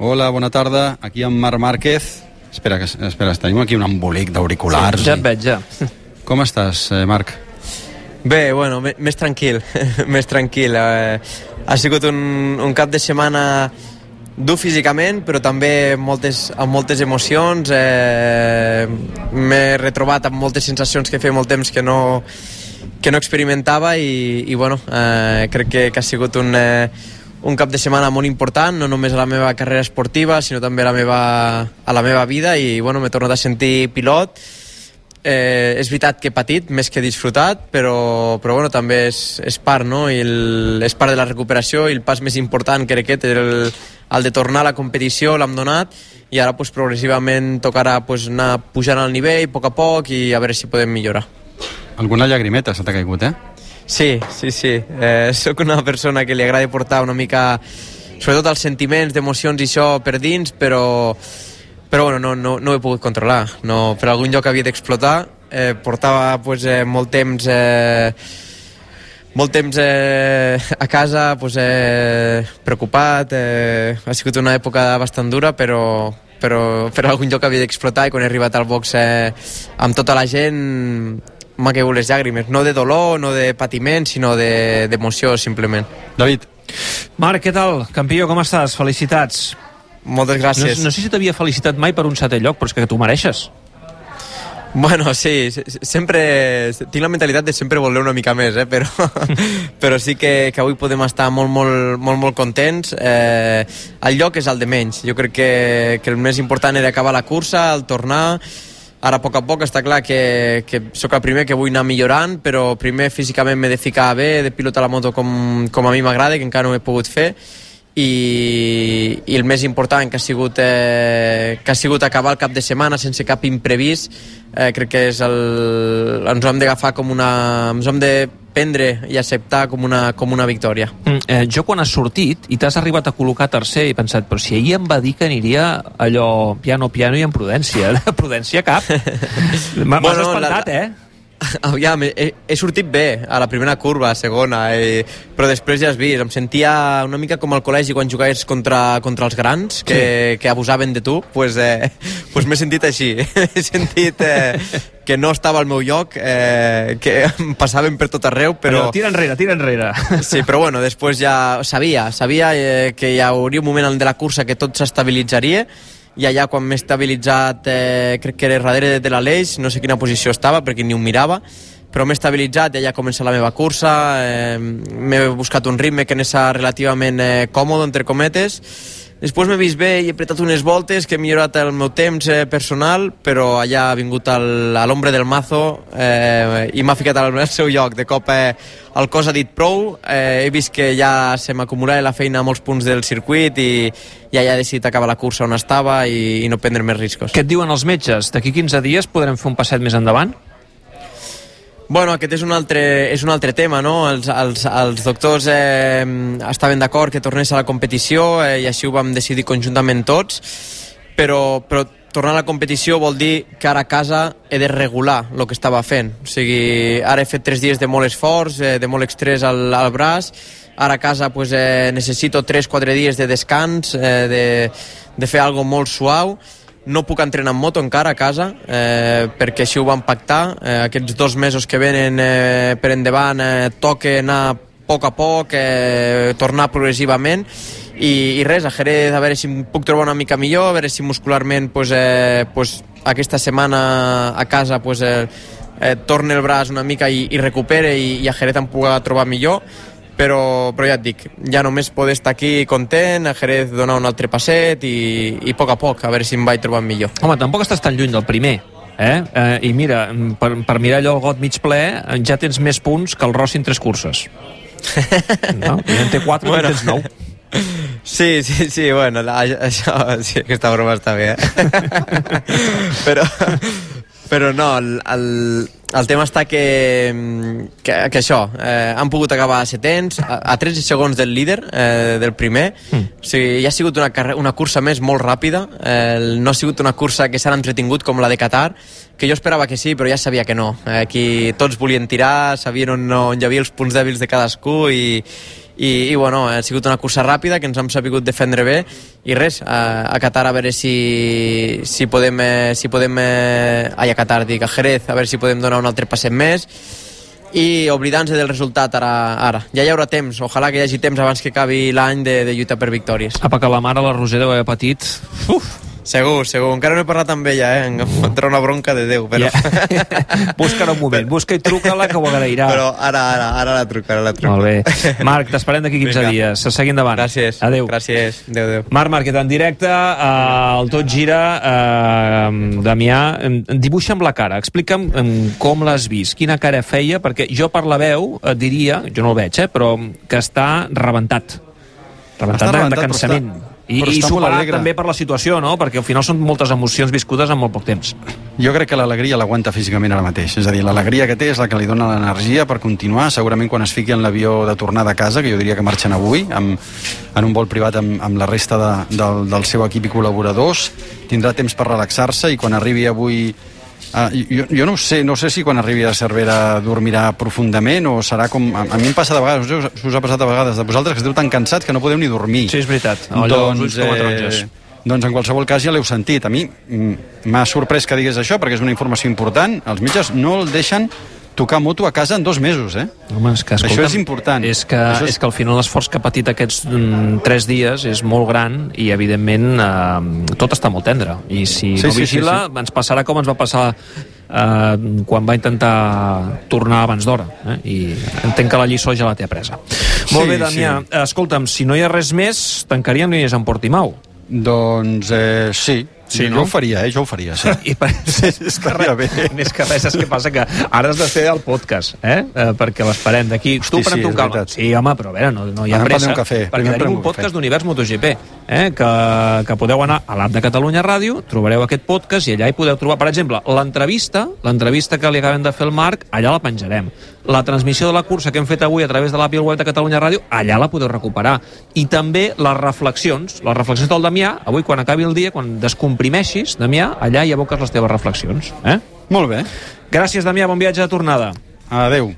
Hola, bona tarda. Aquí en Marc Márquez. Espera, que, espera, tenim aquí un embolic d'auriculars. Sí, ja et veig, ja. Com estàs, eh, Marc? Bé, bueno, més tranquil, més tranquil. Eh, ha sigut un, un cap de setmana dur físicament, però també moltes, amb moltes emocions. Eh, M'he retrobat amb moltes sensacions que feia molt temps que no, que no experimentava i, i bueno, eh, crec que, que ha sigut un, eh, un cap de setmana molt important, no només a la meva carrera esportiva, sinó també a la meva, a la meva vida i bueno, m'he tornat a sentir pilot. Eh, és veritat que he patit més que disfrutat, però, però bueno, també és, és part, no? I el, és part de la recuperació i el pas més important crec que és el, el de tornar a la competició, l'hem donat i ara pues, progressivament tocarà pues, anar pujant al nivell a poc a poc i a veure si podem millorar. Alguna llagrimeta se t'ha caigut, eh? Sí, sí, sí. Eh, soc una persona que li agrada portar una mica, sobretot els sentiments, d'emocions i això per dins, però, però bueno, no, no, no ho he pogut controlar. No, per algun lloc havia d'explotar. Eh, portava pues, eh, molt temps... Eh, molt temps eh, a casa pues, eh, preocupat eh, ha sigut una època bastant dura però, però per algun lloc havia d'explotar i quan he arribat al box eh, amb tota la gent m'ha caigut les llàgrimes, no de dolor, no de patiment, sinó d'emoció, de, simplement. David. Marc, què tal? Campió, com estàs? Felicitats. Moltes gràcies. No, no sé si t'havia felicitat mai per un setè lloc, però és que tu mereixes. Bueno, sí, sempre tinc la mentalitat de sempre voler una mica més, eh? però, però sí que, que avui podem estar molt, molt, molt, molt contents. Eh, el lloc és el de menys. Jo crec que, que el més important era acabar la cursa, el tornar, Ara, a poc a poc, està clar que, que sóc el primer que vull anar millorant, però primer físicament m'he de ficar bé, de pilotar la moto com, com a mi m'agrada, que encara no he pogut fer, i, i el més important que ha sigut, eh, que ha sigut acabar el cap de setmana sense cap imprevist eh, crec que és el, ens ho hem d'agafar com una ens hem de prendre i acceptar com una, com una victòria. Mm, eh, jo quan has sortit i t'has arribat a col·locar tercer he pensat, però si ahir em va dir que aniria allò piano, piano i amb prudència. prudència cap. M'has bueno, espantat, la... eh? aviam, he, he sortit bé a la primera curva, a segona, eh, però després ja has vist, em sentia una mica com al col·legi quan jugaves contra, contra els grans, que, sí. que abusaven de tu, pues, eh, pues m'he sentit així, he sentit eh, que no estava al meu lloc, eh, que em passaven per tot arreu, però... però tira enrere, tira enrere. Sí, però bueno, després ja sabia, sabia eh, que hi hauria un moment de la cursa que tot s'estabilitzaria, i allà quan m'he estabilitzat eh, crec que era darrere de l'Aleix no sé quina posició estava perquè ni ho mirava però m'he estabilitzat i allà comença la meva cursa eh, m'he buscat un ritme que n'és relativament eh, còmode entre cometes Després m'he vist bé i he apretat unes voltes que he millorat el meu temps eh, personal, però allà ha vingut el, a l'ombre del mazo eh, i m'ha ficat al, al seu lloc. De cop eh, el cos ha dit prou, eh, he vist que ja se m'acumulava la feina a molts punts del circuit i, i ja he decidit acabar la cursa on estava i, i no prendre més riscos. Què et diuen els metges? D'aquí 15 dies podrem fer un passet més endavant? Bueno, aquest és un altre, és un altre tema, no? Els, els, els doctors eh, estaven d'acord que tornés a la competició eh, i així ho vam decidir conjuntament tots, però, però tornar a la competició vol dir que ara a casa he de regular el que estava fent. O sigui, ara he fet tres dies de molt esforç, eh, de molt estrès al, al braç, ara a casa pues, eh, necessito 3-4 dies de descans, eh, de, de fer algo molt suau, no puc entrenar en moto encara a casa eh, perquè així ho vam pactar. Eh, aquests dos mesos que venen eh, per endavant eh, toca anar a poc a poc eh, tornar progressivament. I, i res, a Jerez a veure si em puc trobar una mica millor a veure si muscularment pues, eh, pues, aquesta setmana a casa pues, eh, eh, torna el braç una mica i, i recupere i, i a Jerez em puc trobar millor però, però ja et dic, ja només poder estar aquí content, a Jerez donar un altre passet i, i a poc a poc, a veure si em vaig trobant millor. Home, tampoc estàs tan lluny del primer, eh? eh I mira, per, per mirar allò el got mig ple, ja tens més punts que el Rossi en tres curses. No? I en té quatre, bueno. tens nou. Sí, sí, sí, bueno, la, això, sí, aquesta broma està bé, eh? però, però no, el, el, el tema està que, que, que això, eh, han pogut acabar a setents, a, a 13 segons del líder, eh, del primer. Mm. O sigui, ja ha sigut una, una cursa més molt ràpida, eh, no ha sigut una cursa que s'ha entretingut com la de Qatar, que jo esperava que sí, però ja sabia que no. Eh, aquí tots volien tirar, sabien on, on hi havia els punts dèbils de cadascú i, i, i bueno, ha sigut una cursa ràpida que ens hem sabut defendre bé i res, a, a Qatar a veure si, si podem, eh, si podem eh, ai, a Qatar, dic, a Jerez a veure si podem donar un altre passet més i oblidant-se del resultat ara, ara. Ja hi haurà temps, ojalà que hi hagi temps abans que acabi l'any de, de lluita per victòries. Apa, que la mare, la Roser, deu haver patit... Uf, Segur, segur. Encara no he parlat amb ella, eh? Em fotrà una bronca de Déu, però... Yeah. busca un moment, busca i truca-la que ho agrairà. Però ara, ara, ara la truco, ara la truco. Molt bé. Marc, t'esperem d'aquí 15 Vinga. dies. Se segui endavant. Gràcies. Adéu. Gràcies. Adéu, adéu. Marc Márquez, en directe, eh, el Tot Gira, eh, Damià, dibuixa'm la cara, explica'm com l'has vist, quina cara feia, perquè jo per la veu et diria, jo no el veig, eh, però que està rebentat. Rebentat, està de, de cansament. I, i superat també per la situació, no? Perquè al final són moltes emocions viscudes en molt poc temps. Jo crec que l'alegria l'aguanta físicament ara mateix. És a dir, l'alegria que té és la que li dona l'energia per continuar. Segurament quan es fiqui en l'avió de tornada a casa, que jo diria que marxen avui, amb, en un vol privat amb, amb la resta de, del, del seu equip i col·laboradors, tindrà temps per relaxar-se i quan arribi avui Uh, jo, jo no sé, no sé si quan arribi a Cervera dormirà profundament o serà com... A, a mi em passa de vegades, no sé si us ha passat a vegades, de vosaltres que esteu tan cansats que no podeu ni dormir. Sí, és veritat. Allò, doncs, eh, doncs en qualsevol cas ja l'heu sentit. A mi m'ha sorprès que digués això perquè és una informació important. Els metges no el deixen tocar moto a casa en dos mesos, eh? Home, és que, escolta'm, Això és important. És que, és... és que al final l'esforç que ha patit aquests mm, tres dies és molt gran i, evidentment, eh, tot està molt tendre. I si sí, no vigila, sí, sí, sí. ens passarà com ens va passar eh, quan va intentar tornar abans d'hora. Eh? I entenc que la lliçó ja la té apresa. Sí, molt bé, Damià. Sí. Escolta'm, si no hi ha res més, tancaríem línies en Portimau. Doncs eh, sí, Sí, no? Jo ho faria, eh? Jo ho faria, sí. I per... és que res, bé. més que res, és que passa que ara has de fer el podcast, eh? eh perquè l'esperem d'aquí. Tu pren sí, un calma. Sí, home, però a veure, no, no hi ha Anem pressa. Un cafè. Perquè tenim un, un podcast d'Univers MotoGP, eh? Que, que podeu anar a l'app de Catalunya Ràdio, trobareu aquest podcast i allà hi podeu trobar, per exemple, l'entrevista, l'entrevista que li acabem de fer al Marc, allà la penjarem. La transmissió de la cursa que hem fet avui a través de l'app i el web de Catalunya Ràdio, allà la podeu recuperar. I també les reflexions, les reflexions del Damià, avui quan acabi el dia, quan descomprimeixis, Damià, allà hi aboques les teves reflexions. Eh? Molt bé. Gràcies, Damià, bon viatge de tornada. Adeu.